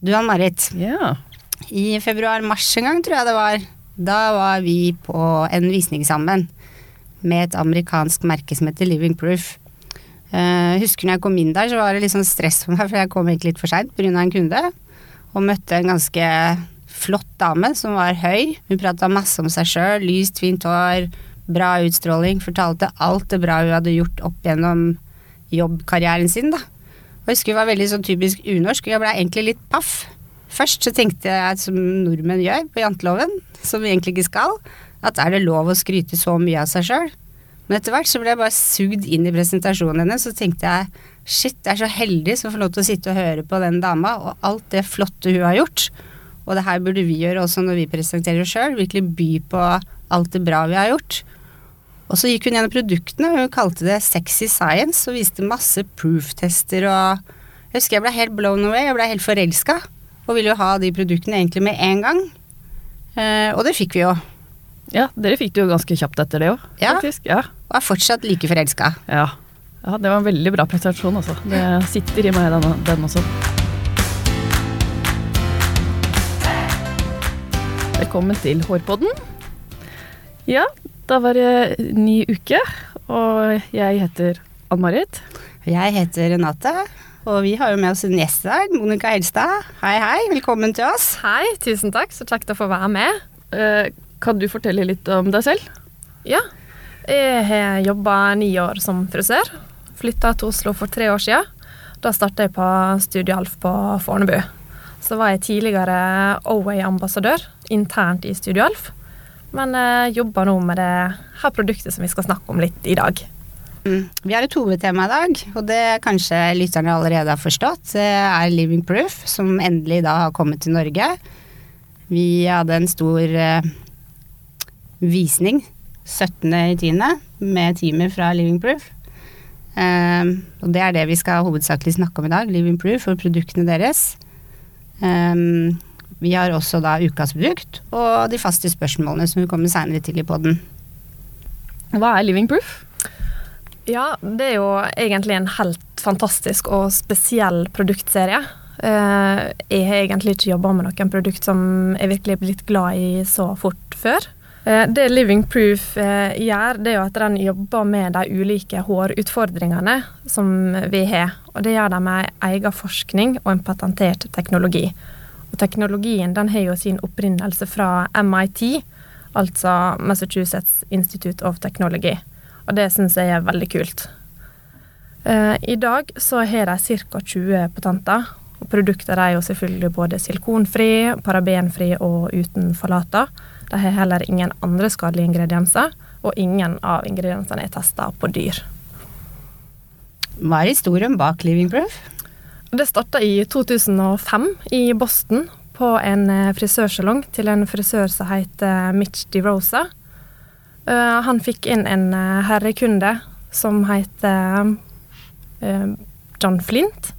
Du Ann Marit, Ja. i februar-mars en gang tror jeg det var, da var vi på en visning sammen med et amerikansk merke som heter Living Proof. Uh, husker når jeg kom inn der, så var det litt sånn stress for meg, for jeg kom egentlig litt for seint pga. en kunde. Og møtte en ganske flott dame som var høy. Hun prata masse om seg sjøl, lyst, fint hår, bra utstråling. Fortalte alt det bra hun hadde gjort opp gjennom jobbkarrieren sin, da. Og jeg husker vi var veldig sånn typisk unorsk, og jeg blei egentlig litt paff. Først så tenkte jeg, som nordmenn gjør på janteloven, som vi egentlig ikke skal, at er det lov å skryte så mye av seg sjøl? Men etter hvert så ble jeg bare sugd inn i presentasjonen hennes, så tenkte jeg shit, jeg er så heldig som får lov til å sitte og høre på den dama, og alt det flotte hun har gjort. Og det her burde vi gjøre også når vi presenterer oss sjøl, virkelig by på alt det bra vi har gjort. Og så gikk hun gjennom produktene, og hun kalte det sexy science, og viste masse proof-tester og Jeg husker jeg ble helt blown away, jeg ble helt forelska, og ville jo ha de produktene egentlig med en gang. Eh, og det fikk vi jo, ja, dere fikk det jo ganske kjapt etter det òg, Ja. faktisk. Ja. og er fortsatt like forelska. ja. Ja, det var en veldig bra prestasjon, altså. Det sitter i meg, den, den også. Velkommen til Hårpodden. Ja, da var det ny uke, og jeg heter Ann-Marit. Jeg heter Renate, og vi har jo med oss en gjest i dag, Monica Helstad. Hei, hei, velkommen til oss. Hei, tusen takk. Så kjekt å få være med. Eh, Kan du fortelle litt om deg selv? Ja, jeg har jobba ni år som frisør. Flytta til Oslo for tre år siden. Da starta jeg på Studiealf på Fornebu. Så var jeg tidligere Oway-ambassadør internt i Studiealf. Men uh, jobber nå med det her produktet som vi skal snakke om litt i dag. Mm. Vi har et hovedtema i dag, og det kanskje lytterne allerede har forstått. Det er Living Proof, som endelig da har kommet til Norge. Vi hadde en stor uh, visning 17.10. med teamet fra Living Proof. Um, og det er det vi skal hovedsakelig snakke om i dag, Living Proof og produktene deres. Eh, vi har også da ukas produkt og de faste spørsmålene som vi kommer seinere til i poden. Hva er Living Proof? Ja, det er jo egentlig en helt fantastisk og spesiell produktserie. Eh, Jeg har egentlig ikke jobba med noen produkt som jeg virkelig er blitt glad i så fort før. Eh, Det Living Proof eh, gjør, det er jo at den jobber med de ulike hårutfordringene som vi har. Og det gjør de med egen forskning og en patentert teknologi. Og teknologien den har jo sin opprinnelse fra MIT, altså Massachusetts Institute of Technology. Og det syns jeg er veldig kult. Eh, I dag så har de ca. 20 patenter. Og produkter er jo selvfølgelig både silikonfri, parabenfri og uten falater. De har heller ingen andre skadelige ingredienser, og ingen av ingrediensene er testa på dyr. Hva er historien bak Living Proof? Det starta i 2005 i Boston, på en eh, frisørsalong til en frisør som heter Mitch DeRosa. Eh, Han fikk inn en eh, herrekunde som heter eh, John Flint.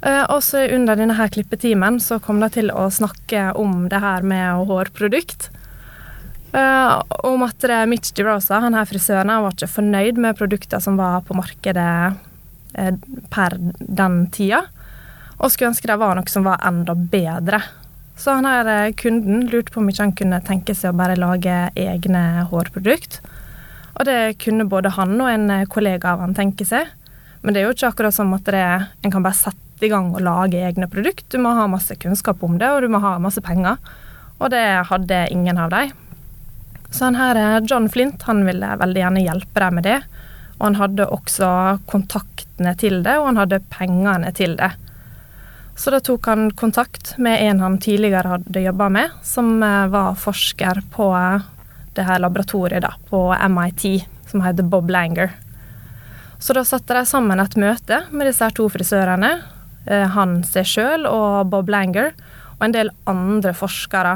Eh, Og så under denne her klippetimen så kom de til å snakke om det her med hårprodukt. Eh, om at Mitch DeRosa, han her frisøren, han var ikke fornøyd med produkter som var på markedet eh, per den tida, og skulle ønske det var noe som var enda bedre. Så han her eh, kunden lurte på om ikke han kunne tenke seg å bare lage egne hårprodukt. Og det kunne både han og en eh, kollega av han tenke seg. Men det er jo ikke akkurat som at det, en kan bare sette i gang og lage egne produkt. Du må ha masse kunnskap om det, og du må ha masse penger. Og det hadde ingen av dem. Så han her, eh, John Flint han ville veldig gjerne hjelpe dem med det. Og han hadde også kontaktene til det, og han hadde pengene til det. Så da tok han kontakt med en han tidligere hadde jobba med, som eh, var forsker på eh, det her laboratoriet da, på MIT, som heter Bob Langer. Så da satte de sammen et møte med disse her to frisørene, eh, han seg sjøl og Bob Langer, og en del andre forskere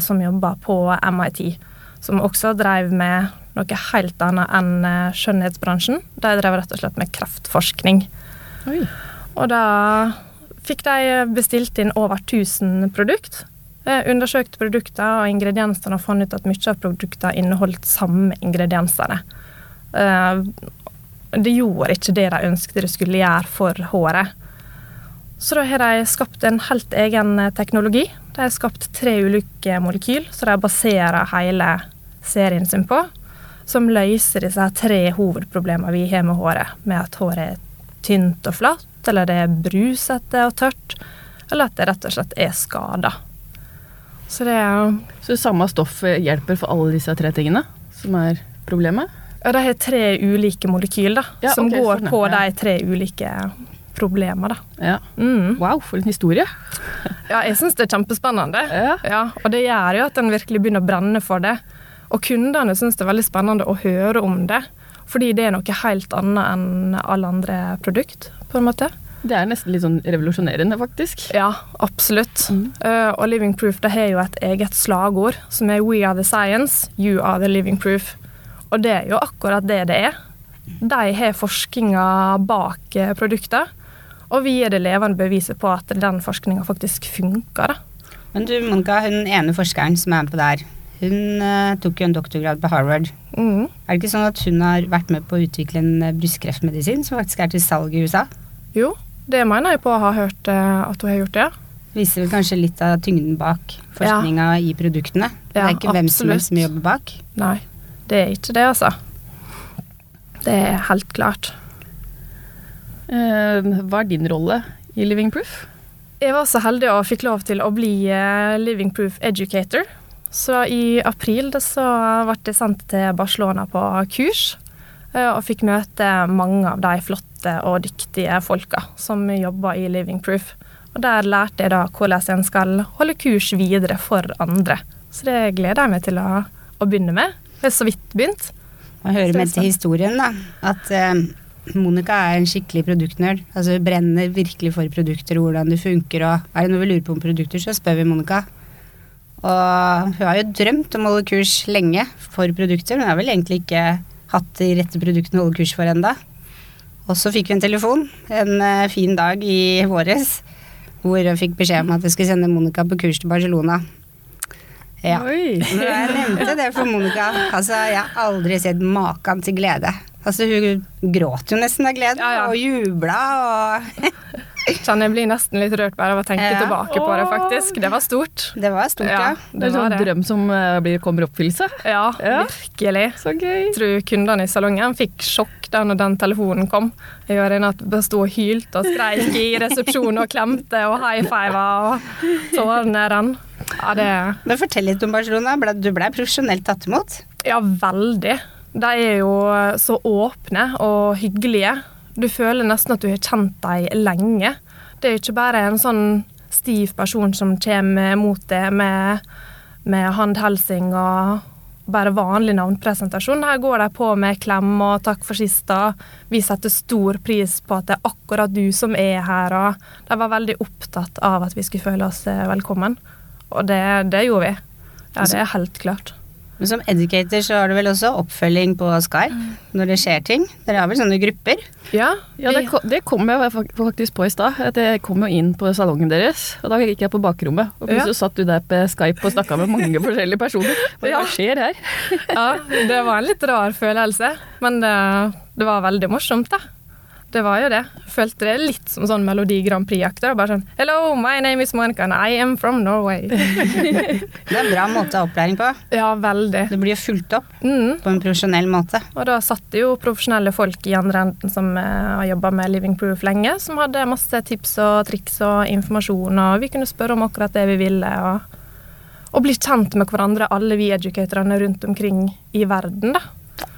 som jobba på MIT, som også drev med noe helt annet enn eh, skjønnhetsbransjen. De drev rett og slett med kreftforskning. Oi. Og da fikk de bestilt inn over 1000 produkt. Undersøkt undersøkte produkter og ingrediensene og fant ut at mye av produktene inneholdt samme ingrediensene. Eh, det gjorde ikke det de ønsket det skulle gjøre for håret. Så da har de skapt en helt egen eh, teknologi. De har skapt tre ulike molekyl så de baserer hele serien sin på. Som løser disse tre hovedproblemene vi har med håret. Med at håret er tynt og flatt, eller det er brusete og tørt. Eller at det rett og slett er skada. Så det er Så samme stoff hjelper for alle disse tre tingene som er problemet? Ja, de har tre ulike molekyl da, Ja, som okay, går sånn, ja. på Ja. de tre ulike problemene. Da. Ja. Mm. Wow, for en historie. Ja, jeg syns det er kjempespennende. Ja. og det gjør jo at en virkelig begynner å brenne for det. Og kundene syns det er veldig spennende å høre om det, fordi det er noe helt annet enn alle andre produkt, på en måte. Det er nesten litt sånn revolusjonerende, faktisk. Ja, absolutt. Mm. Uh, og Living Proof det har jo et eget slagord som er 'We are the science, you are the living proof'. Og det er jo akkurat det det er. De har forskninga bak produktet, og vi er det levende beviset på at den forskninga faktisk funker. Da. Men du, Monica, hun ene forskeren som er med på det her, hun uh, tok jo en doktorgrad på Harvard. Mm. Er det ikke sånn at hun har vært med på å utvikle en eh, brystkreftmedisin som faktisk er til salg i USA? Jo, det mener jeg på å ha hørt uh, at hun har gjort, det. Viser vel kanskje litt av tyngden bak forskninga i produktene. det Ja, er ikke hvem som helst som jobber bak. Nei, det er ikke det, altså. Det er helt klart. Uh, hva er din rolle i Living Proof? Jeg var så heldig og fikk lov til å bli Living Proof Educator. Så i april så ble jeg sendt til Barcelona på kurs, eh, og fikk møte mange av de flotte og dyktige folka som jobber i Living Proof. Og der lærte jeg da hvordan en skal holde kurs videre for andre. Så det gleder jeg meg til å, å begynne med. Jeg har så vidt begynt. Man hører med til historien, da, at eh, Monica er en skikkelig produktnerd. Altså hun brenner virkelig for produkter og hvordan det funker, og er det noe vi lurer på om produkter, så spør vi Monica. Og hun har jo drømt om å holde kurs lenge for produkter, men har vel egentlig ikke hatt de rette produktene å holde kurs for enda. Og så fikk vi en telefon en eh, fin dag i våres, hvor hun fikk beskjed om at vi skulle sende Monica på kurs til Barcelona. Ja. Oi! Når jeg nevnte det for Monica, altså jeg har aldri sett maken til glede. Altså hun gråt jo nesten av glede, Ja, ja. og jubla og Kjenner jeg blir nesten litt rørt bare av å tenke Ja. tilbake på det, faktisk. Det var stort. Det var stort, ja. Ja, Det det er en sånn det. drøm som eh, blir, kommer i oppfyllelse. Ja, Ja. virkelig. Så gøy. Jeg tror kundene i salongen fikk sjokk da når den telefonen kom. Jeg var inne at jeg sto og hylte og skreik i resepsjonen og klemte og high fiva og tårene rann. Ja, det Men fortell litt om Barcelona. Du ble profesjonelt tatt imot. Ja, veldig. De er jo så åpne og hyggelige. Du føler nesten at du har kjent dem lenge. Det er jo ikke bare en sånn stiv person som kommer mot deg med, med handhelsing og bare vanlig navnpresentasjon. Her går de på med klem og takk for sist. Vi setter stor pris på at det er akkurat du som er her. og De var veldig opptatt av at vi skulle føle oss eh, velkommen. Og det, det gjorde vi. Ja, det er helt klart. Men som educator så har du vel også oppfølging på Skype når det skjer ting. Dere har vel sånne grupper? Ja, Ja, det, vi- det kom jeg faktisk på i stad. Jeg kom jo inn på salongen deres, og da gikk jeg på bakrommet. Og plutselig satt du der på Skype og snakka med mange forskjellige personer. Hva Ja. skjer her? ja, det var en litt rar følelse, men det, det var veldig morsomt, da. Det var jo det. Følte det litt som sånn Melodi Grand Prix-aktig. Bare sånn Hello, my name is Monica and I am from Norway. Det er en bra måte å ha opplæring på. ja, veldig. Det blir jo fulgt opp Mm. på en profesjonell måte. Og da satt det jo profesjonelle folk i andre enden som eh, har jobba med Living Proof lenge, som hadde masse tips og triks og informasjon, og vi kunne spørre om akkurat det vi ville. og, og bli kjent med hverandre, alle vi educatorene rundt omkring i verden, da.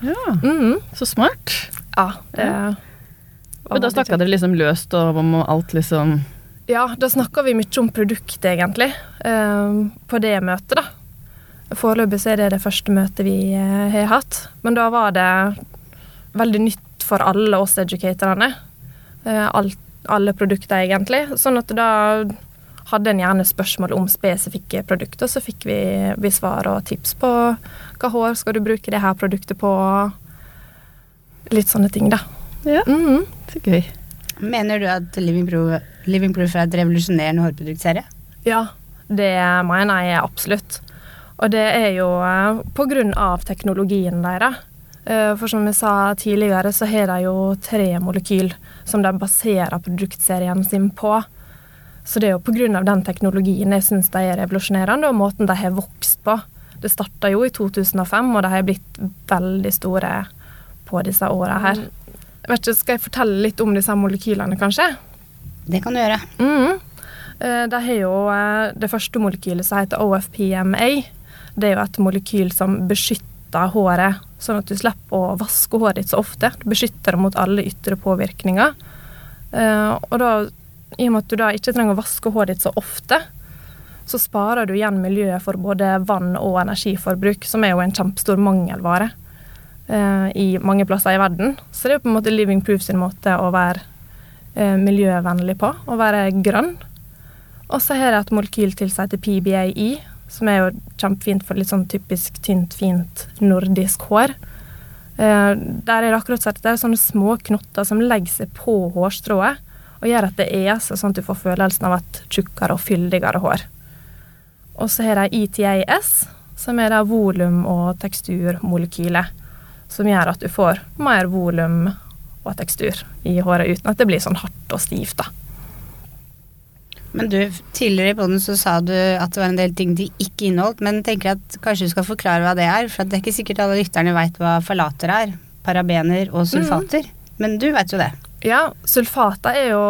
Ja, Mhm. Så smart. Ja, det var Og da snakka dere liksom løst om alt liksom Ja, da snakka vi mye om produktet, egentlig, eh, på det møtet, da. Foreløpig så er det det første møtet vi eh, har hatt. Men da var det veldig nytt for alle oss educatorene. Eh, alt, alle produkter, egentlig. Sånn at da hadde en gjerne spørsmål om spesifikke produkter, så fikk vi, vi svar og tips på hva hår skal du bruke det her produktet på. Litt sånne ting, da. Ja, Mhm. så gøy. Mener du at Living Proof, Living Proof er et revolusjonerende hårproduktserie? Ja, det mener jeg absolutt. Og det er jo pga. på grunn av teknologien deres. Eh, For som jeg sa tidligere, så har de jo tre molekyl som de baserer produktserien sin på. Så det er jo pga. den teknologien jeg syns de er revolusjonerende, og måten de har vokst på. Det starta jo i 2005, og de har blitt veldig store på disse åra her. Vet ikke, Skal jeg fortelle litt om disse molekylene, kanskje? Det kan du gjøre. Mm. Eh, De har jo eh, det første molekylet som heter OFPMA. Det er jo et molekyl som beskytter håret, sånn at du slipper å vaske håret ditt så ofte. Du beskytter det mot alle ytre påvirkninger. Eh, Og da, i og med at du da ikke trenger å vaske håret ditt så ofte, så sparer du igjen miljøet for både vann og energiforbruk, som er jo en kjempestor mangelvare eh, i mange plasser i verden. Så det er på en måte Living Proof sin måte å være eh, miljøvennlig på, å være grønn. Og så har jeg et molekyl til seg til PBAI, som er jo kjempefint for litt sånn typisk tynt, fint nordisk hår. Eh, der er det akkurat at det er sånne små knotter som legger seg på hårstrået og gjør at det eser, sånn at du får følelsen av et tjukkere og fyldigere hår. Og så har de ETAS, som er det volum- og teksturmolekylet, som gjør at du får mer volum og tekstur i håret uten at det blir sånn hardt og stivt. da. Men du, tidligere i poden så sa du at det var en del ting de ikke inneholdt, men tenker at kanskje du skal forklare hva det er, for det er ikke sikkert alle lytterne veit hva falater er. Parabener og sulfater. Men du veit jo det. Ja, sulfater er jo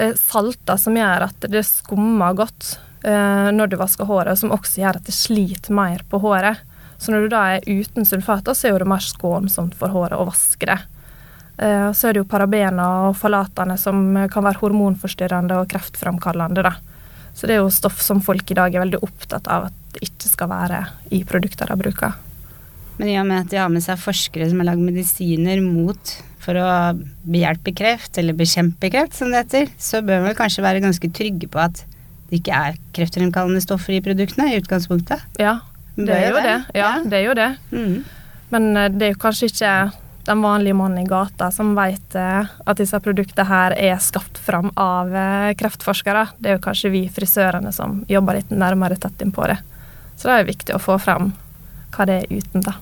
eh, salter som gjør at det skummer godt eh, når du vasker håret, som også gjør at det sliter mer på håret. Så når du da er uten sulfater, så er det mer skånsomt for håret å vaske det. Eh, så er det jo parabener og falatene som kan være hormonforstyrrende og kreftfremkallende. Da. Så det er jo stoff som folk i dag er veldig opptatt av at det ikke skal være i produkter de bruker. Men i og med at de har med seg forskere som har lagd medisiner mot for å behjelpe kreft, eller bekjempe kreft, som det heter, så bør man vel kanskje være ganske trygge på at det ikke er kreftfremkallende stoffer i produktene i utgangspunktet. Ja, det er jo det. Ja, det er jo det. Mm. Men eh, det er jo kanskje ikke den vanlige mannen i gata som vet eh, at disse produktene her er skapt fram av eh, kreftforskere. Det er jo kanskje vi frisørene som jobber litt nærmere tett inn på det. Så det er viktig å få frem hva det er uten, da.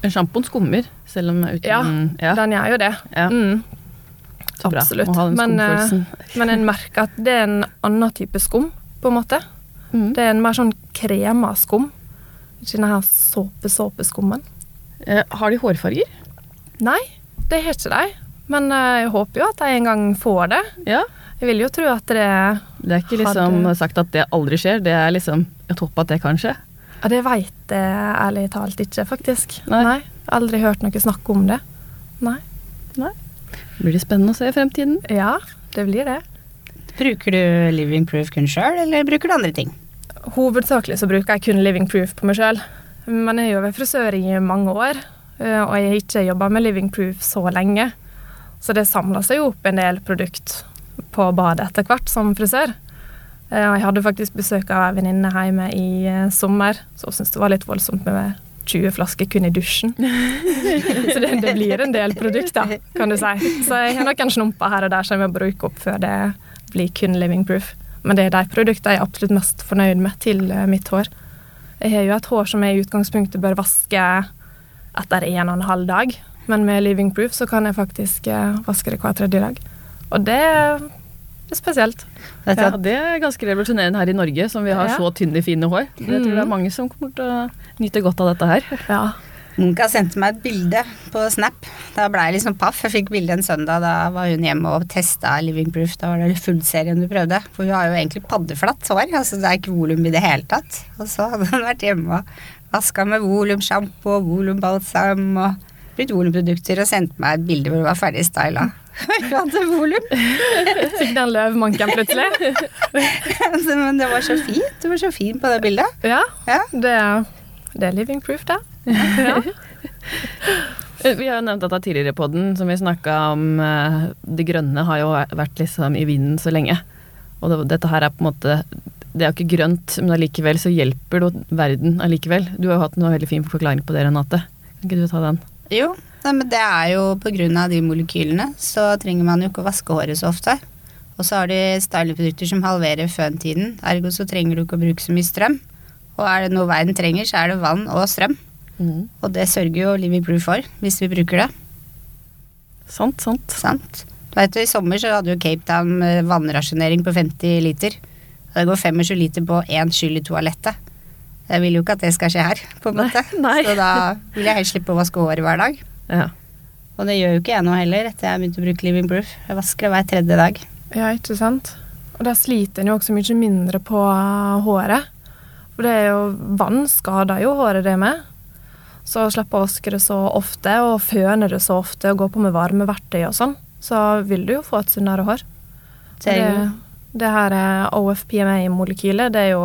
Men sjampoen skummer, selv om uten Ja, ja. Den gjør jo det. Ja. Mm, absolutt. Men, men en merker at det er en annen type skum, på en måte. Mm. Det er en mer sånn krema skum. Ikke denne her såpe-såpeskummen. Eh, Har de hårfarger? Nei, det har ikke de. Men eh, jeg håper jo at de en gang får det. Ja. Jeg vil jo tro at det Det er ikke liksom Hadde- sagt at det aldri skjer, det er liksom et håp at det kan skje. Ja, det veit jeg ærlig talt ikke, faktisk. Nei. Aldri hørt noe snakk om det. Nei. Blir det spennende å se i fremtiden? Ja, det blir det. Bruker du Living Proof kun sjøl, eller bruker du andre ting? Hovedsakelig så bruker jeg kun Living Proof på meg sjøl. Men jeg har vært frisør i mange år, eh, og jeg har ikke jobba med Living Proof så lenge. Så det samla seg jo opp en del produkt på badet etter hvert som frisør. Eh, Og jeg hadde faktisk besøk av ei venninne hjemme i eh, sommer, så hun syntes det var litt voldsomt med 20 flasker kun i dusjen. så det, det blir en del produkter, kan du si. Så jeg har noen snumper her og der som jeg må bruke opp før det blir kun Living Proof. Men det er de produktene jeg er absolutt mest fornøyd med til eh, mitt hår. Jeg har jo et hår som jeg i utgangspunktet bør vaske etter en og en halv dag, men med Living Proof så kan jeg faktisk eh, vaske det hver tredje dag. Og det er spesielt. Ja, det er ganske revolusjonerende her i Norge, som vi har så tynne, fine hår. Jeg tror det er Mhm. mange som kommer til å nyte godt av dette her. Ja. Munka sendte meg et bilde på Snap. Da ble jeg liksom paff. Jeg fikk bilde en søndag. Da var hun hjemme og testa Living Proof. Da var det fullserien du prøvde. For hun har jo egentlig paddeflatt hår. Altså det er ikke volum i det hele tatt. Og så hadde hun vært hjemme og vaska med volumsjampo og volumbalsam og brukt volumprodukter og sendte meg et bilde hvor hun var ferdig styla. Hun hadde volum. Fikk den løvmanken plutselig. Men det var så fint. Du var så fin på det bildet. Ja, Ja. det, det er Living Proof, det. Ja. Vi har jo nevnt dette tidligere på den, som vi snakka om. eh, Det grønne har jo vært liksom i vinden så lenge. Og det, dette her er på en måte Det er jo ikke grønt, men allikevel så hjelper det verden allikevel. Du har jo hatt en veldig fin forklaring på det, Renate. Kan ikke du ta den? Jo, nei, men det er jo på grunn av de molekylene, så trenger man jo ikke å vaske håret så ofte. Og så har de styleprodukter som halverer føntiden, ergo så trenger du ikke å bruke så mye strøm. Og er det noe verden trenger, så er det vann og strøm. Og det sørger jo Living Proof for, hvis vi bruker det. Sant, sant. Sant? Du vet, I sommer så hadde jo Cape Town eh, vannrasjonering på 50 liter. Og det går 25 liter på én skyld i toalettet. Jeg vil jo ikke at det skal skje her, på en Nei, måte. nei. Så da vil jeg helst slippe å vaske håret hver dag. Ja. Og det gjør jo ikke jeg nå heller, etter jeg har begynt å bruke Living Proof. Jeg vasker det hver tredje dag. Ja, ikke sant? Og da sliter en jo også mye mindre på håret. For det er jo vann skader jo håret det med. Så slipper slippe å vaske det så ofte, og føne det så ofte, og gå på med varmeverktøy og sånn, så vil du jo få et sunnere hår. Det, det her OFPMA-molekylet, det er jo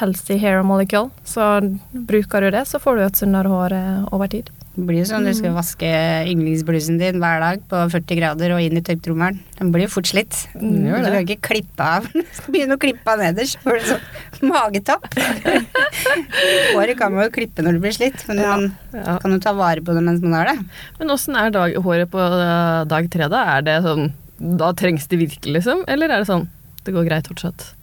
healthy hair molecule. Så bruker du det, så får du et sunnere hår eh, over tid. Det blir jo sånn du skal vaske yndlingsblusen din hver dag på 40 grader og inn i tørketrommelen. Den blir jo fort slitt. Mm, Du kan ikke klippe av. Skal begynne å klippe av nederst, så får du sånn magetopp. Håret kan man jo klippe når det blir slitt, men Ja. man kan jo ta vare på det mens man har det. Men åssen er dag, håret på eh, dag tre, da? Er det sånn Da trengs det virkelig, liksom? Eller er det sånn det går greit fortsatt?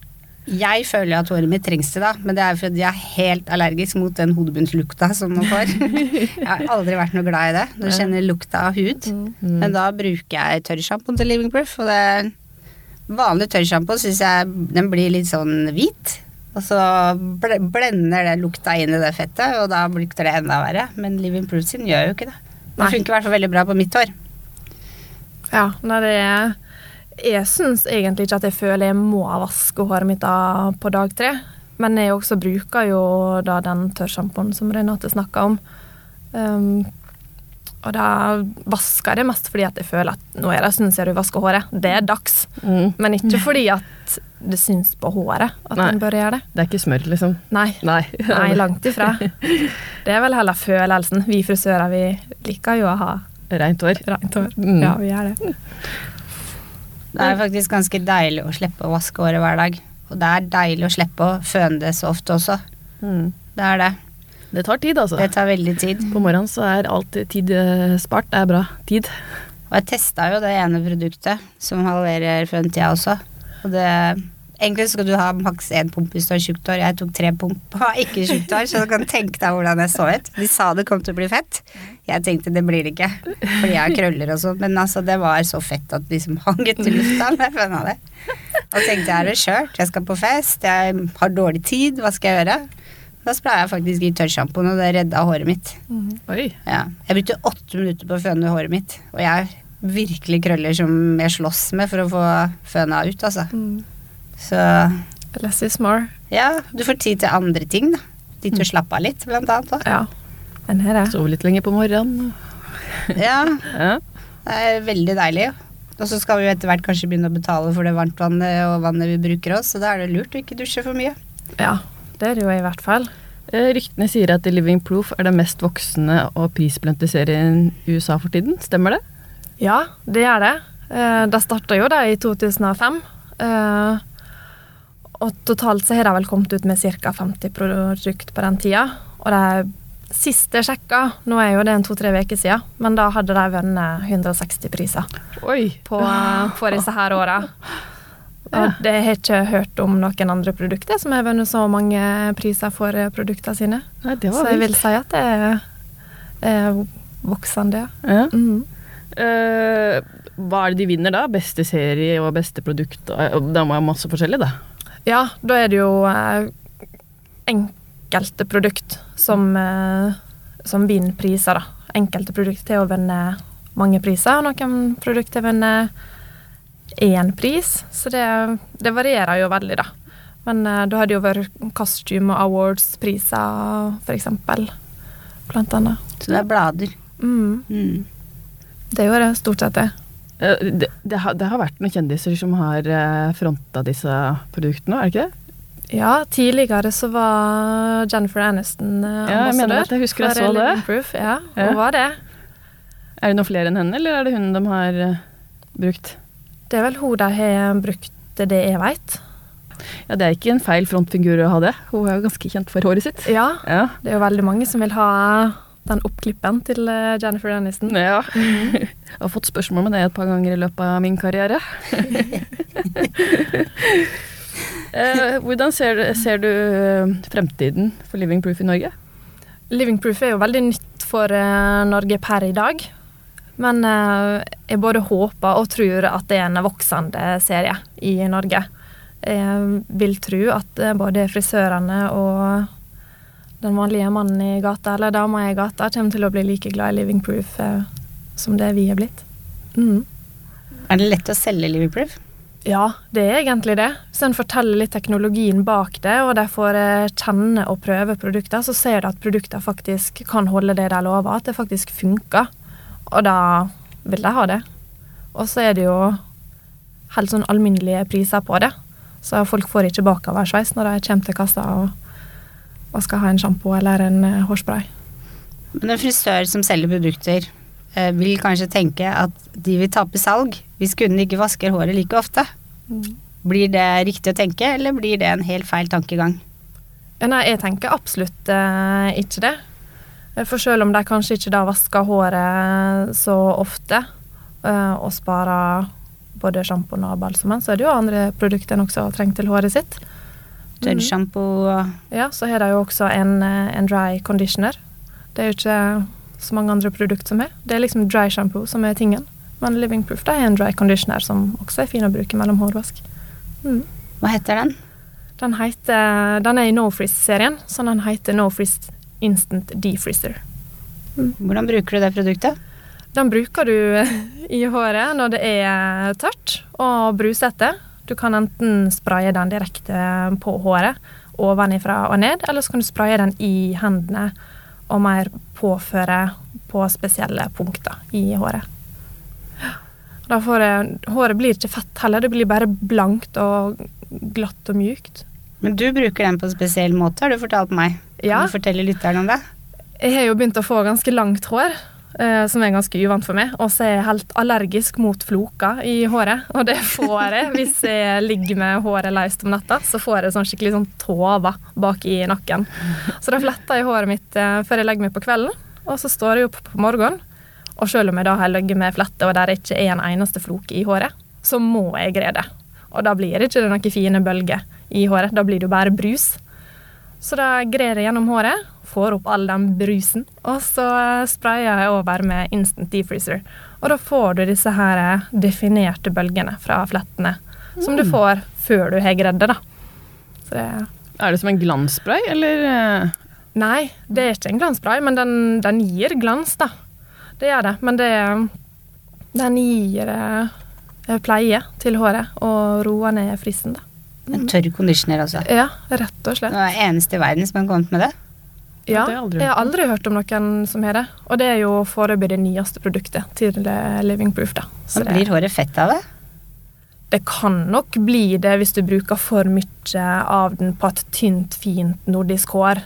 Jeg føler at håret mitt trengs det, da, men det er fordi jeg er helt allergisk mot den hodebunnslukta som man får. Jeg har aldri vært noe glad i det. Du kjenner lukta av hud. Mm. Men da bruker jeg tørrsjampo til Living Proof, og det vanlig tørrsjampo syns jeg den blir litt sånn hvit. Og så ble- blender det lukta inn i det fettet, og da lukter det enda verre. Men Living Proof sin gjør jo ikke det. Det funker i hvert fall veldig bra på mitt hår. Ja, når det er Jeg syns egentlig ikke at jeg føler jeg må vaske håret mitt da på dag tre. Men jeg også bruker jo da den tørrsjampoen som Renate snakka om. Um, og da vasker jeg det mest fordi at jeg føler at nå er det en jeg du vasker håret. Det er dags. Mm. Men ikke fordi at det syns på håret at Nei. en bør gjøre det. Det er ikke smør, liksom? Nei. Nei. Nei, langt ifra. Det er vel heller følelsen. Vi frisører vi liker jo å ha Reint hår. rent hår. Mm. Ja, vi gjør det. Det er faktisk ganske deilig å slippe å vaske håret hver dag. Og det er deilig å slippe å føne det så ofte også. Mm. Det er det. Det tar tid, altså. Det tar veldig tid. På morgenen så er alltid tid eh, spart. Det er bra tid. Og jeg testa jo det ene produktet som halverer føntida også. Og det Egentlig skal du ha maks én pump hvis du har tjukt hår. Jeg tok tre pump og har ikke tjukt hår, så du kan tenke deg hvordan jeg så ut. De sa det kom til å bli fett. Jeg tenkte det blir det ikke, fordi jeg har krøller og sånn. Men altså, det var så fett at det liksom hang i lufta når jeg føna det. Og tenkte jeg er det kjørt, jeg skal på fest, jeg har dårlig tid, hva skal jeg gjøre? Da spraya jeg faktisk i tørrsjampoen, og det redda håret mitt. Oi. Ja. Jeg brukte åtte minutter på å føne håret mitt, og jeg har virkelig krøller som jeg slåss med for å få føna ut, altså. Så Less is more. ja, du får tid til andre ting, da. til å slappe av litt, blant annet. Da. Ja, den er det. Sove litt lenger på morgenen. Ja, Ja. det er veldig deilig. Og så skal vi jo etter hvert kanskje begynne å betale for det varmtvannet og vannet vi bruker oss, så da er det lurt å ikke dusje for mye. Ja, det er det jo i hvert fall. Eh, Ryktene sier at The Living Proof er den mest voksende og prisbelønte serien i USA for tiden. Stemmer det? Ja, det gjør det. Eh, Det starta jo da i 2005. eh, Og totalt så har de vel kommet ut med ca. 50 produkt på den tida. Og det siste sjekka, nå er jo det en to-tre uker siden, men da hadde de vunnet 160 priser Oi. på, på disse her åra. Og det har jeg ikke hørt om noen andre produkter som har vunnet så mange priser for eh, produktene sine. Nei, det Så jeg vil si at det er, er voksende, ja. Mm. Eh, hva er det de vinner da? Beste serie og beste produkt? Det er masse forskjellig, da. Ja, da er det jo eh, enkelte produkt som, eh, som vinner priser, da. Enkelte produkt til å vinne mange priser, og noen produkt til å vinne én pris. Så det, det varierer jo veldig, da. Men eh, da det jo vært Costume Awards-priser, eksempel. Blant annet. Så det er blader. Mm, Mm. det jo det stort sett, det. Eh, det, det, har, det har vært noen kjendiser som har uh, fronta disse produktene, er det ikke det? Ja, tidligere så var Jennifer Aniston ambassadør. Ja, jeg mener at jeg husker jeg så det. Proof. Ja, Ja. hun var det. Er det noen flere enn henne, eller er det hun de har eh, brukt? Det er vel hun de har brukt, det det jeg veit. Ja, det er ikke en feil frontfigur å ha det. Hun er jo ganske kjent for håret sitt. Ja, Ja. det er jo veldig mange som vil ha den oppklippen til eh, Jennifer Aniston. ja. Jeg har fått spørsmål med det et par ganger i løpet av min karriere. Eh, hvordan ser, ser du eh, fremtiden for Living Proof i Norge? Living Proof er jo veldig nytt for Norge per i dag. Men jeg både håper og tror at det er en voksende serie i Norge. Jeg vil tro at både frisørene og den vanlige mannen i gata eller dama i gata kommer til å bli like glad i Living Proof eh, som det vi er blitt. Mm. Er det lett å selge Living Proof? Ja, det er egentlig det. Hvis en forteller litt teknologien bak det, og de får eh, kjenne og prøve produkter, så ser de at produktene faktisk kan holde det de lover, at det faktisk funker. Og da vil de ha det. Og så er det jo helt sånn alminnelige priser på det. Så folk får ikke bakoversveis når de kommer til kassa og, og skal ha en sjampo eller en eh, hårspray. Men en frisør som selger produkter, eh, vil kanskje tenke at de vil tape salg hvis kunden ikke vasker håret like ofte. Blir det riktig å tenke, eller blir det en helt feil tankegang? Nei, jeg tenker absolutt eh, ikke det. For selv om de kanskje ikke da vasker håret så ofte, eh, og sparer både sjampoen og balsamen, så er det jo andre produkter en også trenger til håret sitt. Tørrsjampo og Ja, så har de jo også en, eh, en dry conditioner. Det er jo ikke så mange andre produkter som er. Det er liksom dry shampoo som er tingen. Men Living Proof det er en dry conditioner som også er fin å bruke mellom hårvask. Mm. Hva heter den? Den, heter, den er i No Freeze-serien, så den heter No Freeze Instant Defreezer. Hvordan bruker du det produktet? Den bruker du i håret når det er tørt og brusete. Du kan enten spraye den direkte på håret, ovenifra og ned, eller så kan du spraye den i hendene og mer påføre på spesielle punkter i håret. Da får håret blir ikke fett heller, det blir bare blankt og glatt og mjukt. Men du bruker den på en spesiell måte, har du fortalt meg. Ja. Kan du fortelle lytteren om det? Jeg har jo begynt å få ganske langt hår, som er ganske uvant for meg. Og så er jeg helt allergisk mot floker i håret, og det får jeg hvis jeg ligger med håret løst om natta. Så får jeg sånn skikkelig sånn tåver bak i nakken. Så da fletter jeg håret mitt eh, før jeg legger meg på kvelden, og så står jeg opp på morgenen. Og selv om jeg da har ligget med flette og der ikke er en eneste floke i håret, så må jeg greie det. Og da blir det ikke noen fine bølger i håret, da blir det jo bare brus. Så da grer jeg gjennom håret, får opp all den brusen, og så sprayer jeg over med instant defreezer. Og da får du disse her definerte bølgene fra flettene, som du får før du har gredd det, da. Så det Er det som en glansspray, eller? eh, Nei, det er ikke en glansspray, men den, den gir glans, da. Det gjør det. Men det Den gir eh, pleie til håret og roer ned fristen, da. En tørr conditioner, altså. Ja, rett og slett. Det er eneste i verden som har kommet med det. Ja, jeg aldri jeg har aldri hørt om noen som har det. Og det er jo foreløpig det nyeste produktet til eh, Living Proof, da. Så det, blir håret fett av det. det kan nok bli det hvis du bruker for mye av den på et tynt, fint nordisk hår.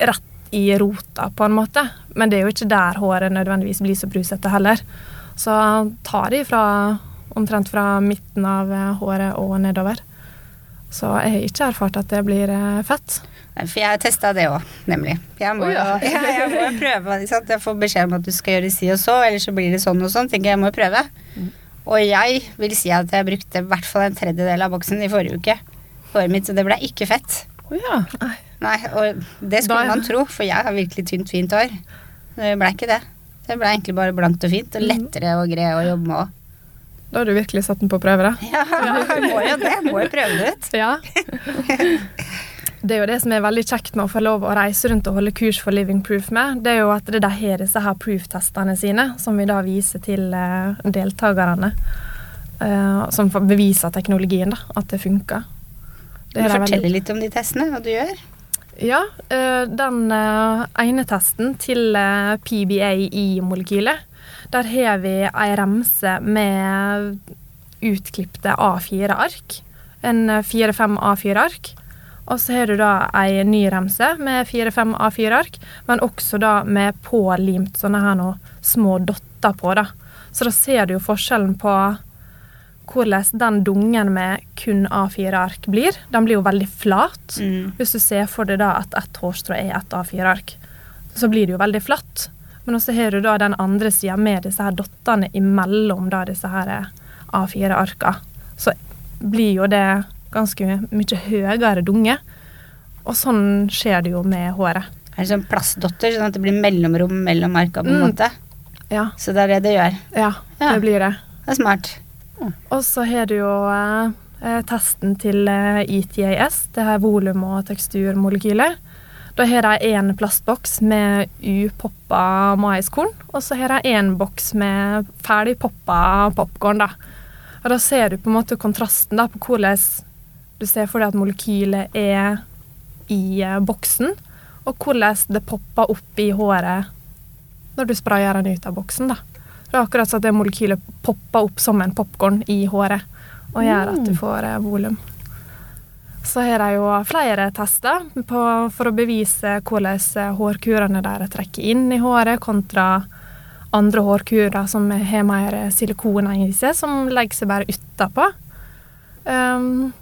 Rett i rota, på en måte. Men det er jo ikke der håret nødvendigvis blir så brusete heller. Så ta det fra omtrent fra midten av eh, håret og nedover. Så jeg har ikke erfart at det blir eh, fett. Nei, For jeg har testa det òg, nemlig. Jeg må, Å, ja. jo, ja, jeg må prøve. Ikke sant? Jeg får beskjed om at du skal gjøre si og så, eller så blir det sånn og sånn. tenker jeg, jeg må prøve. Og jeg vil si at jeg brukte i hvert fall en tredjedel av boksen i forrige uke. Håret mitt, så det ble ikke fett. Oh, ja. Nei, og det skulle man tro, for jeg har virkelig tynt, fint hår. Det ble ikke det. Det ble egentlig bare blankt og fint, og lettere å greie å jobbe med òg. Da har du virkelig satt den på prøve, da. Ja, må jo det. Må jo prøve det ut. Ja. Det er jo det som er veldig kjekt med å få lov å reise rundt og holde kurs for Living Proof med. Det er jo at det de har disse her proof-testene sine, som vi da viser til eh, deltakerne. eh, som beviser teknologien, da. At det funker. Det du veldig- litt om de testene, hva du gjør? Ja, eh, den ene testen til PBA i molekylet, der har vi ei remse med utklipte A4-ark. En eh, fire-fem A4-ark. Og så har du da ei ny remse med fire-fem A4-ark, men også da med pålimt sånne her noe små dotter på, da. Så da ser du jo forskjellen på hvordan den dungen med kun A4-ark blir. Den blir jo veldig flat. Mm. Hvis du ser for deg da at ett hårstrå er ett A4-ark, så blir det jo veldig flatt. Men også har du da den andre sida med disse her dottene imellom da disse her A4-arka. Så blir jo det ganske mye høyere dunge. Og sånn skjer det jo med håret. Er det sånn plastdotter, sånn at det blir mellomrom mellom arka på en Mm. måte? Ja, Så det er det det gjør. ja, Ja. det blir det. Det er smart. Og så har du jo eh, eh, testen til eh, ETAS, det her volum- og teksturmolekyler. Da har de én plastboks med upoppa maiskorn, og så har de én boks med ferdig poppa popkorn. Da. Og da ser du på en måte kontrasten da, på hvordan du ser for deg at molekylet er i eh, boksen, og hvordan det popper opp i håret når du sprayer den ut av boksen. da. Det er akkurat sånn at det molekylet popper opp som en popkorn i håret og gjør at du får eh, volum. Så har de jo flere tester på, for å bevise hvordan hårkurene deres trekker inn i håret, kontra andre hårkurer som har mer silikoner i seg, som legger seg bare utapå. Um,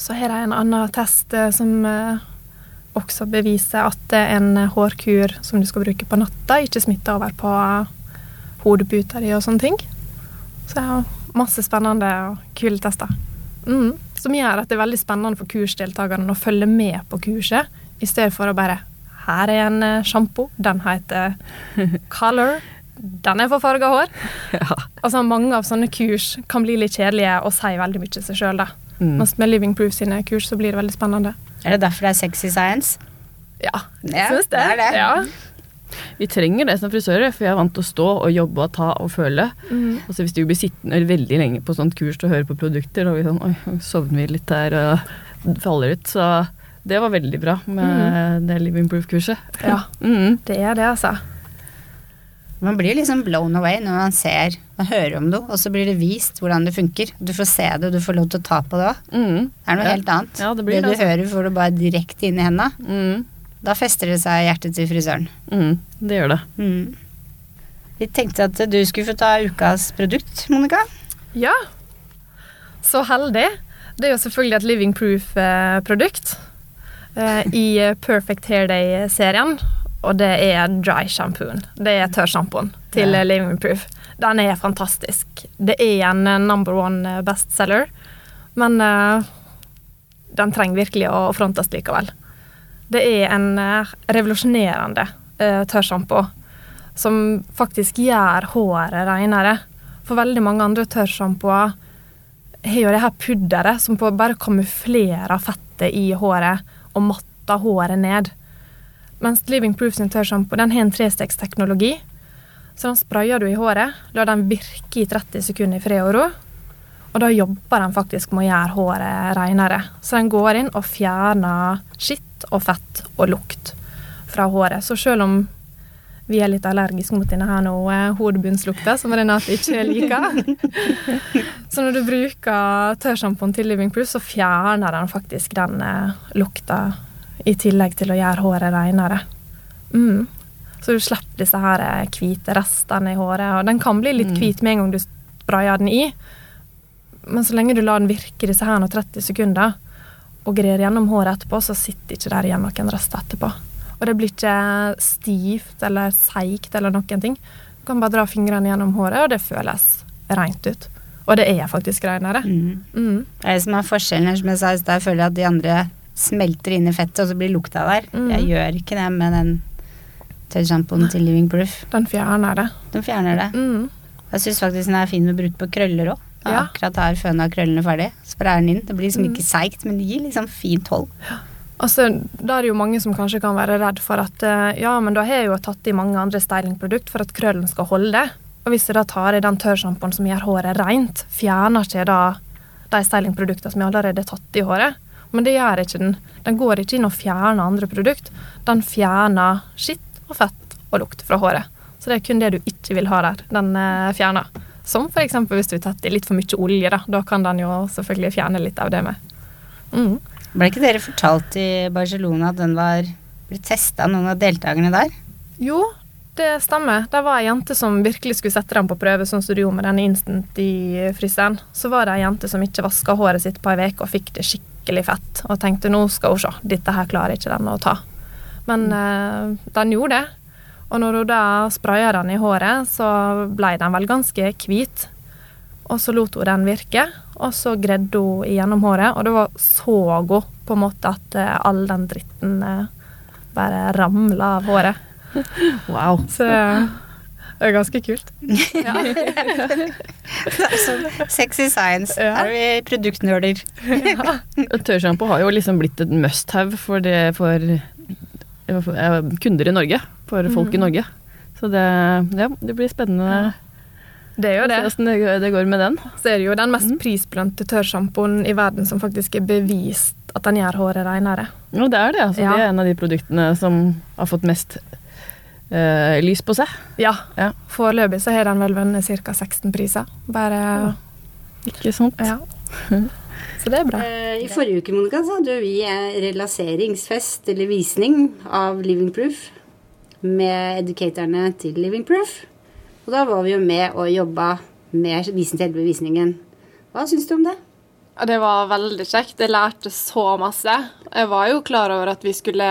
så har de en annen test eh, som eh, også beviser at en hårkur som du skal bruke på natta, ikke smitter over på hodeputa di og sånne ting. Så masse spennende og kule tester. Mm. Som gjør at det er veldig spennende for kursdeltakerne å følge med på kurset, i stedet for å bare Her er en eh, sjampo, den heter Color. Den er for farga hår. Ja. Altså, mange av sånne kurs kan bli litt kjedelige og si veldig mye seg sjøl, da. Mm. Mens med Living Proof sine kurs så blir det veldig spennende. Er det derfor det er sexy science? Ja, Ja, syns det. det er det. Ja. Vi trenger det som frisører, for jeg er vant til å stå og jobbe og ta og føle. Mm. Og så hvis du blir sittende veldig lenge på sånt kurs og høre på produkter, og vi sånn, oi, sovner vi litt der og faller ut, så det var veldig bra med det Living Proof-kurset. ja, Mm. det er det, altså. Man blir liksom blown away når man ser Man hører om noe, og så blir det vist hvordan det funker. Du får se det, og du får lov til å ta på det òg. Mm. Det er noe Ja. helt annet. Ja, det blir det det, du altså. hører, får du bare direkte inn i henda. Mm. Da fester det seg i hjertet til frisøren. Mm. Det gjør det. Mm. Vi tenkte at du skulle få ta ukas produkt, Monica. Ja. Så heldig. Det er jo selvfølgelig et Living Proof-produkt eh, i Perfect Hair Day-serien. Og det er dry shampooen. Det er tørrsjampoen til Ja. Living Proof. Den er fantastisk. Det er en eh, number one eh, bestselger, men eh, den trenger virkelig å frontes likevel. Det er en eh, revolusjonerende uh, tørrsjampo som faktisk gjør håret renere. For veldig mange andre tørrsjampoer har jo det her pudderet som bare kamuflerer fettet i håret og matter håret ned. Mens Living Proof sin tørrsjampo har en trestegsteknologi. Så den sprayer du i håret, lar den virke i 30 sekunder i fred og ro. Og da jobber den faktisk med å gjøre håret renere. Så den går inn og fjerner skitt og fett og lukt fra håret. Så selv om vi er litt allergiske mot denne her nå, eh, hodebunnslukta, som Renate ikke liker. så når du bruker tørrsjampoen til Living Proof, så fjerner den faktisk den eh, lukta, i tillegg til å gjøre håret renere. Mm. Så du slipper disse her eh, hvite restene i håret. Og den kan bli litt Mm. hvit med en gang du sprayer den i, men så lenge du lar den virke disse her nå 30 sekunder, og grer gjennom håret etterpå, så sitter ikke der igjen noen rester etterpå. Og det blir ikke stivt eller seigt eller noen ting. Du kan bare dra fingrene gjennom håret, og det føles rent ut. Og det er faktisk reinere. Mm. Mm. Det som er forskjellen som jeg sa i stad. Jeg føler at de andre smelter inn i fettet, og så blir lukta der. Mm. Jeg gjør ikke det med den tørrsjampoen til Living Proof. Den fjerner det. Den fjerner det. Mm. Jeg syns faktisk den er fin å bruke på krøller òg. Ja. Akkurat har føna krøllene ferdig. Sprayer den inn. Det blir liksom Mm. ikke seigt, men det gir liksom fint hold. Altså, Da er det jo mange som kanskje kan være redd for at eh, ja, men da har jeg jo tatt i mange andre stylingprodukt for at krøllen skal holde. Og hvis jeg da tar i den tørrsjampoen som gjør håret rent, fjerner ikke da de stylingproduktene som jeg allerede har tatt i håret? Men det gjør ikke den. Den går ikke inn og fjerner andre produkt. Den fjerner skitt og fett og lukt fra håret. Så det er kun det du ikke vil ha der. Den eh, fjerner. Som f.eks. hvis du har tatt i litt for mye olje. Da Da kan den jo selvfølgelig fjerne litt av det med. Mm. Ble ikke dere fortalt i Barcelona at den var ble testa noen av deltakerne der? Jo, det stemmer. Det var ei jente som virkelig skulle sette den på prøve, sånn som du gjorde med den instant i fryseren. Så var det ei jente som ikke vaska håret sitt på ei uke og fikk det skikkelig fett. Og tenkte nå skal hun se, dette her klarer ikke den å ta. Men eh, den gjorde det. Og når hun da spraya den i håret, så ble den vel ganske hvit. Og så lot hun den virke, og så gredde hun igjennom håret. Og det var så hun på en måte at eh, all den dritten eh, bare ramla av håret. Wow. Så Det er ganske kult. Sexy science. Ja. Her er vi produktnerder. Tørrsjampo har jo liksom blitt et must have for, det, for, kunder i Norge. For folk i Norge. Så det, ja, det blir spennende Det er jo det. hvordan det, det går med den. Så er det jo den mest prisbelønte tørrsjampoen i verden som faktisk er bevist at den gjør håret renere. Jo, det er det. Altså, Ja. Det er en av de produktene som har fått mest eh, lys på seg. Ja. Ja. Foreløpig så har den vel vunnet ca. 16 priser. Bare Ikke sant? Ja. Så det er bra. Eh, I forrige uke Monica, så hadde vi relaseringsfest relanseringsfest eller visning av Living Proof med educatorene til Living Proof. Og da var vi jo med og jobba med visen til visningen. Hva syns du om det? Ja, det var veldig kjekt. Jeg lærte så masse. Jeg var jo klar over at vi skulle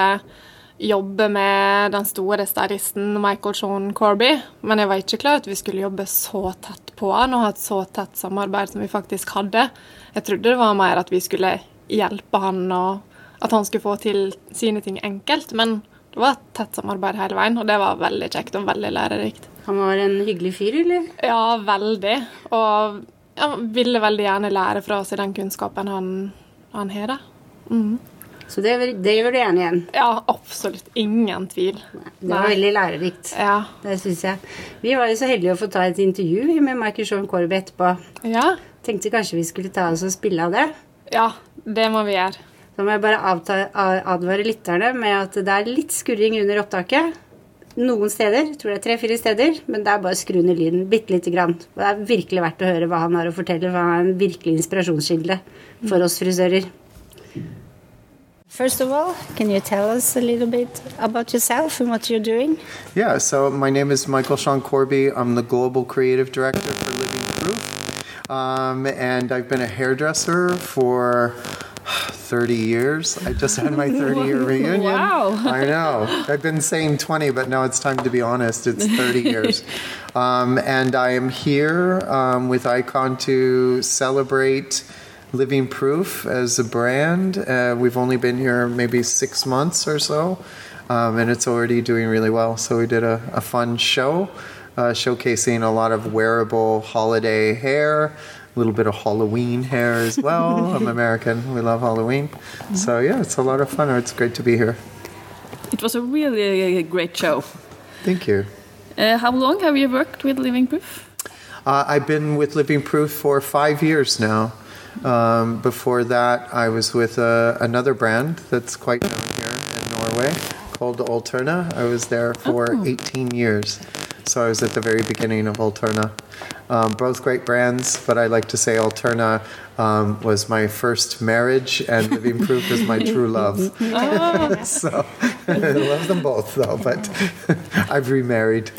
jobbe med den store stylisten Michael Sean Corby, men jeg var ikke klar over at vi skulle jobbe så tett på han og ha et så tett samarbeid som vi faktisk hadde. Jeg trodde det var mer at vi skulle hjelpe han og at han skulle få til sine ting enkelt, men det var et tett samarbeid hele veien, og det var veldig kjekt og veldig lærerikt. Han var en hyggelig fyr, eller? Ja, veldig. Og jeg ville veldig gjerne lære fra seg den kunnskapen han, han har. Mhm. Så det, det gjør du gjerne igjen. Ja, absolutt. Ingen tvil. Det var Nei. veldig lærerikt. Ja. Det syns jeg. Vi var jo så heldige å få ta et intervju med Michael Sean Corby etterpå. ja. Tenkte kanskje vi skulle ta oss og spille av det. Ja, det må vi gjøre. Så må jeg bare advare lytterne med at det er litt skurring under opptaket. Noen steder, tror det er tre-fire steder, men det er bare å skru ned lyden bitte lite grann. Og det er virkelig verdt å høre hva han har å fortelle, for han er en virkelig inspirasjonskilde for oss frisører. First of all, can you tell us a little bit about yourself and what you're doing? Yeah, so my name is Michael Sean Corby. I'm the global creative director for Living Proof. Um, and I've been a hairdresser for 30 years. I just had my 30 year reunion. Wow. I know. I've been saying 20, but now it's time to be honest. It's 30 years. Um, and I am here um, with Icon to celebrate Living Proof as a brand. Uh, we've only been here maybe six months or so, um, and it's already doing really well. So we did a, a fun show uh, showcasing a lot of wearable holiday hair, a little bit of Halloween hair as well. I'm American, we love Halloween. So yeah, it's a lot of fun. It's great to be here. It was a really great show. Thank you. Uh, how long have you worked with Living Proof? Uh, I've been with Living Proof for five years now. Um, before that, I was with uh, another brand that's quite known here in Norway called Alterna. I was there for 18 years. So I was at the very beginning of Alterna. Um, both great brands, but I like to say Alterna um, was my first marriage and Living Proof is my true love. so I love them both though, but I've remarried.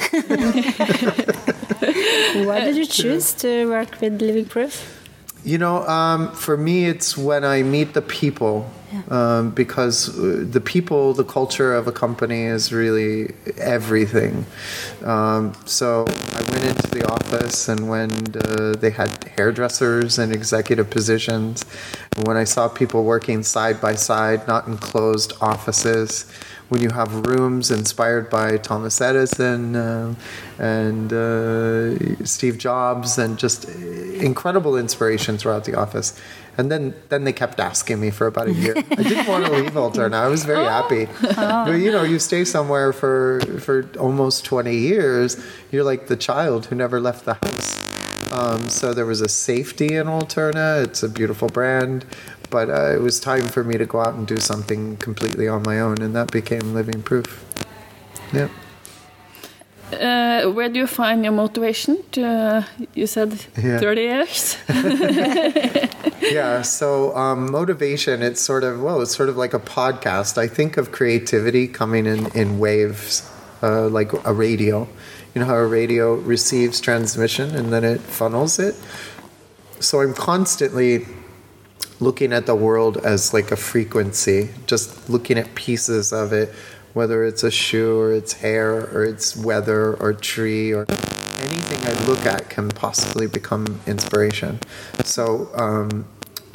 Why did you choose to work with Living Proof? You know, um, for me, it's when I meet the people. Um, because uh, the people, the culture of a company is really everything. Um, so I went into the office, and when uh, they had hairdressers and executive positions, and when I saw people working side by side, not in closed offices, when you have rooms inspired by Thomas Edison um, and uh, Steve Jobs, and just incredible inspiration throughout the office. And then, then they kept asking me for about a year. I didn't want to leave Alterna. I was very happy. But you know, you stay somewhere for for almost 20 years. You're like the child who never left the house. Um, so there was a safety in Alterna. It's a beautiful brand, but uh, it was time for me to go out and do something completely on my own, and that became Living Proof. Yeah. Uh, where do you find your motivation to, uh, you said Yeah. 30 years? yeah so um, motivation it's sort of well it's sort of like a podcast i think of creativity coming in in waves uh, like a radio you know how a radio receives transmission and then it funnels it so i'm constantly looking at the world as like a frequency just looking at pieces of it whether it's a shoe or it's hair or it's weather or tree or anything I look at can possibly become inspiration. So um,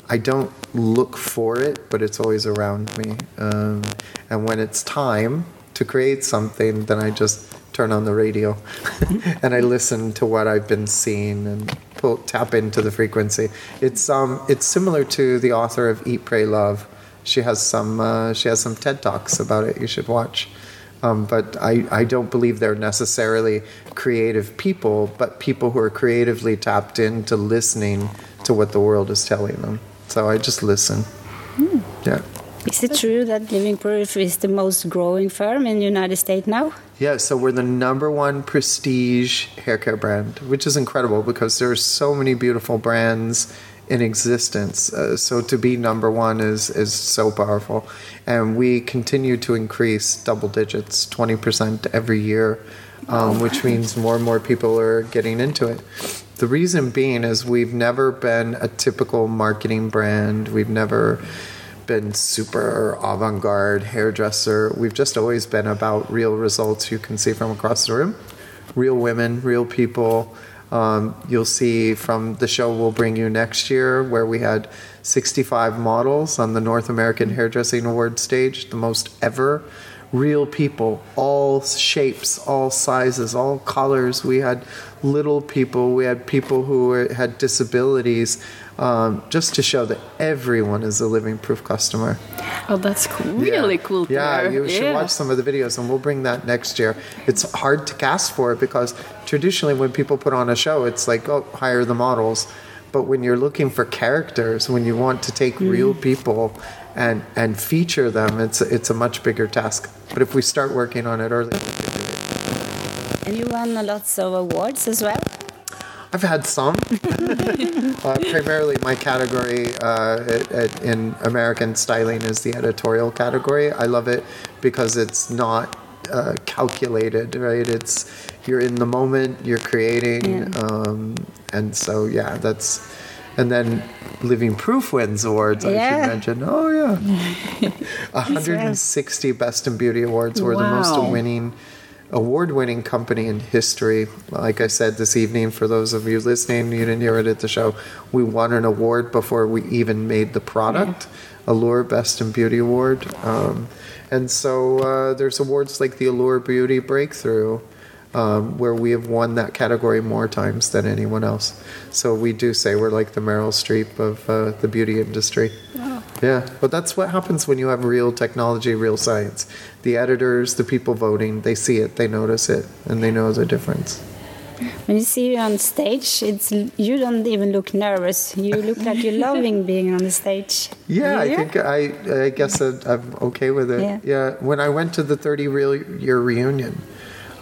I don't look for it, but it's always around me. Um, and when it's time to create something, then I just turn on the radio and I listen to what I've been seeing and pull, tap into the frequency. It's um it's similar to the author of Eat, Pray, Love. She has some uh, she has some TED talks about it. You should watch. Um, but I, I don't believe they're necessarily creative people, but people who are creatively tapped into listening to what the world is telling them. So I just listen. Yeah. Is it true that Living Proof is the most growing firm in the United States now? Yeah, so we're the number one prestige hair care brand, which is incredible because there are so many beautiful brands in existence. Uh, so to be number one is is so powerful, and we continue to increase double digits, twenty percent every year, um, which means more and more people are getting into it. The reason being is we've never been a typical marketing brand. We've never been super avant garde hairdresser. We've just always been about real results you can see from across the room. Real women, real people. Um, you'll see from the show we'll bring you next year, where we had 65 models on the North American Hairdressing Award stage, the most ever. Real people, all shapes, all sizes, all colors. We had little people, we had people who were, had disabilities, um, just to show that everyone is a living proof customer. Oh, that's cool. really cool. to Yeah, hear. you should Yeah. watch some of the videos, and we'll bring that next year. It's hard to cast for it because traditionally, when people put on a show, it's like, oh, hire the models. But when you're looking for characters, when you want to take real people and and feature them, it's it's a much bigger task. But if we start working on it early, we can do it. And you won lots of awards as well. I've had some. uh, primarily, my category uh, at- at- in American styling is the editorial category. I love it because it's not uh, calculated, right? It's you're in the moment, you're creating, um, and so yeah, that's. And then Living Proof wins awards. I Yeah. should mention. Oh yeah, 160 Best in Beauty awards. We're the most Wow. winning award-winning company in history. Like I said this evening, for those of you listening, you didn't hear it at the show. We won an award before we even made the product, Allure Best in Beauty Award. Um, and so uh, there's awards like the Allure Beauty Breakthrough, um, where we have won that category more times than anyone else. So we do say we're like the Meryl Streep of uh, the beauty industry. Yeah, but that's what happens when you have real technology, real science. The editors, the people voting, they see it, they notice it, and they know the difference. When you see you on stage, it's you don't even look nervous. You look like you're loving being on the stage. Yeah, I think I, I guess I'm okay with it. Yeah. When I went to the 30 real year reunion,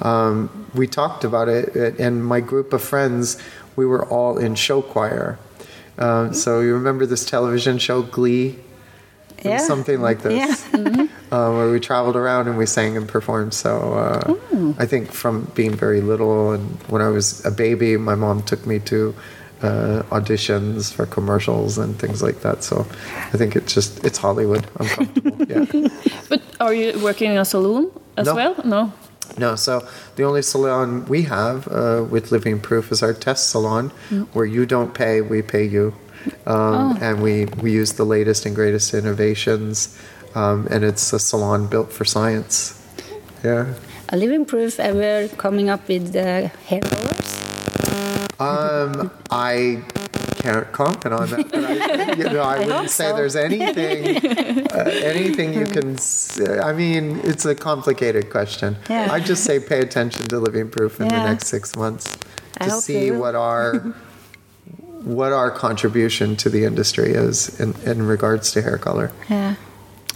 um, we talked about it, and my group of friends, we were all in show choir. Um, so you remember this television show Glee? Yeah. something like this. Yeah. uh, where we traveled around and we sang and performed. So uh, I think from being very little and when I was a baby, my mom took me to uh, auditions for commercials and things like that. So I think it's just it's Hollywood. I'm comfortable. yeah. But are you working in a saloon as No. well? No. No, so the only salon we have uh, with Living Proof is our test salon, where you don't pay, we pay you, um, and we we use the latest and greatest innovations, um, and it's a salon built for science. Yeah. A living proof ever coming up with the hair colors? Um, I can't comment on that, but I, you know, I, wouldn't say so. there's anything, uh, anything you can. Say. I mean, it's a complicated question. Yeah. I just say pay attention to Living Proof in the next six months to see you what our what our contribution to the industry is in, in regards to hair color. Yeah.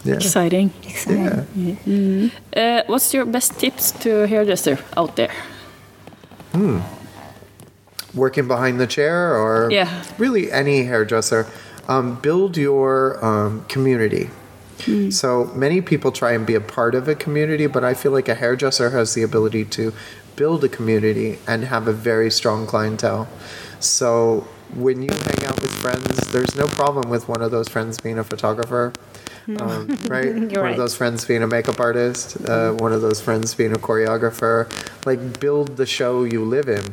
Yeah. Exciting. Exciting. Yeah. Uh, what's your best tips to hairdresser out there? Working behind the chair or Yeah. really any hairdresser um, build your um, community so many people try and be a part of a community but i feel like a hairdresser has the ability to build a community and have a very strong clientele so when you hang out with friends there's no problem with one of those friends being a photographer um, right? One right. of those friends being a makeup artist, uh, one of those friends being a choreographer. Like, build the show you live in.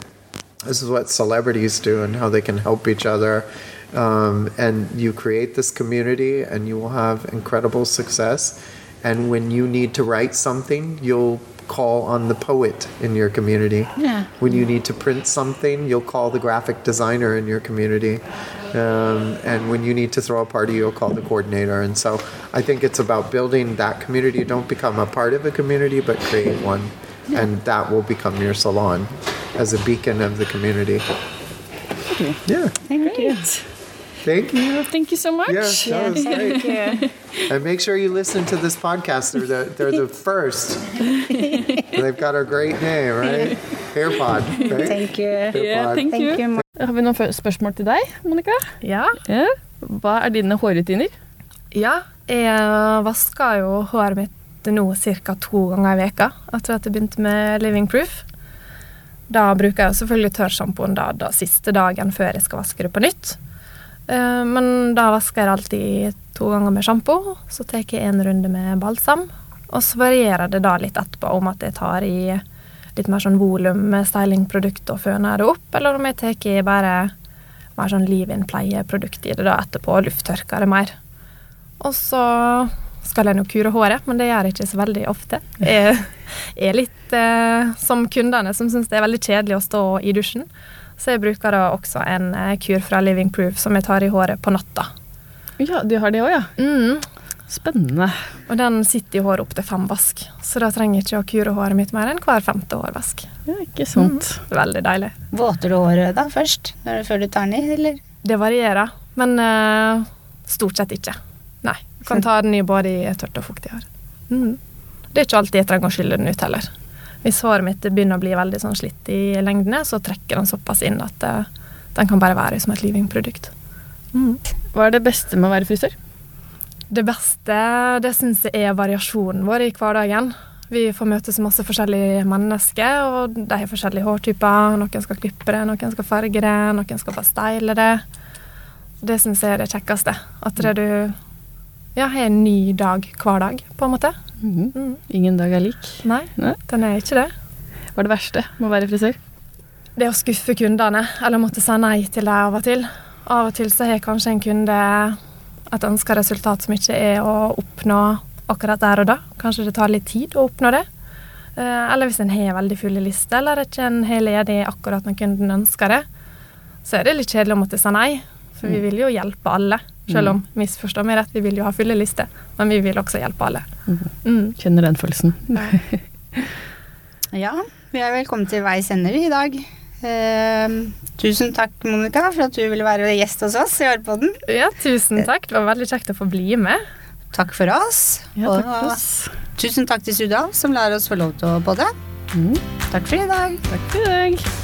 This is what celebrities do and how they can help each other. Um, and you create this community and you will have incredible success. And when you need to write something, you'll call on the poet in your community. Yeah. When you need to print something, you'll call the graphic designer in your community. Um, and when you need to throw a party, you'll call the coordinator. And so I think it's about building that community. Don't become a part of a community, but create one. And that will become your salon as a beacon of the community. thank Yeah. Thank you. Thank you. Thank you so much. Yeah, that was great. And make sure you listen to this podcast. They're the, they're the first. They've got a great name, right? AirPod. Right? Thank you. Yeah, AirPod. thank you. Thank you. Har vi noen fø- spørsmål til deg, Monica? Ja. Ja. Hva er dine hårrutiner? ja. Jeg vasker jo håret mitt nå ca. to ganger i veka etter at jeg begynte med Living Proof. Da bruker jeg selvfølgelig tørrsjampoen da, da siste dagen før jeg skal vaske det på nytt. Eh, Men da vasker jeg alltid to ganger med sjampo. Så tar jeg en runde med balsam. Og så varierer det da litt etterpå om at jeg tar i litt mer sånn volum med stylingprodukt og føner det opp, eller om jeg tar i bare mer sånn leave-in-pleieprodukt i det da etterpå og lufttørker det mer. Og så skal jeg jo kure håret, men det gjør jeg ikke så veldig ofte. Jeg er litt eh, som kundene som syns det er veldig kjedelig å stå i dusjen. Så jeg bruker da også en eh, kur fra Living Proof som jeg tar i håret på natta. Ja, du har det òg, ja. Mm. Spennende. Og den sitter i håret opp til fem vask, så da trenger jeg ikke å kure håret mitt mer enn hver femte hårvask. Ja, ikke sant. Veldig deilig. Våter du håret da først, når du, før du tar den i, eller? Det varierer, men eh, stort sett ikke. Nei. Kan ta den i både i tørt og fuktig hår. Mm. Det er ikke alltid jeg trenger å skylle den ut heller. Hvis håret mitt begynner å bli veldig sånn slitt i lengdene, så trekker den såpass inn at det, den kan bare være som et livingprodukt. Mm. Hva er det beste med å være frisør? Det beste det syns jeg er variasjonen vår i hverdagen. Vi får møte så masse forskjellige mennesker, og de har forskjellige hårtyper. Noen skal klippe det, noen skal farge det, noen skal bare steile det. Det syns jeg er det kjekkeste. At det du ja, har en ny dag hver dag, på en måte. Mm. Ingen dag er lik. Nei, Nei. den er ikke det. Hva er det verste med å være frisør? Det å skuffe kundene, eller måtte si nei til dem av og til. Av og til så har kanskje en kunde et ønska resultat som ikke er å oppnå akkurat der og da. Kanskje det tar litt tid å oppnå det. Eh, Eller hvis en har veldig fulle lister, eller ikke en har ledig akkurat når kunden ønsker det, så er det litt kjedelig å måtte si nei. For vi vil jo hjelpe alle. Selv om, misforstå meg rett, vi vil jo ha fulle lister, men vi vil også hjelpe alle. Mm. Kjenner den følelsen. Ja, vi er velkommen til veis ende i dag. Eh, tusen takk, Monica, for at du ville være gjest hos oss i Årpodden. Ja, tusen takk. Det var veldig kjekt å få bli med. Takk for oss. Ja, takk for oss. tusen takk til Sudal, som lar oss få lov til å podde. Mm. Takk for i dag. Takk for i dag.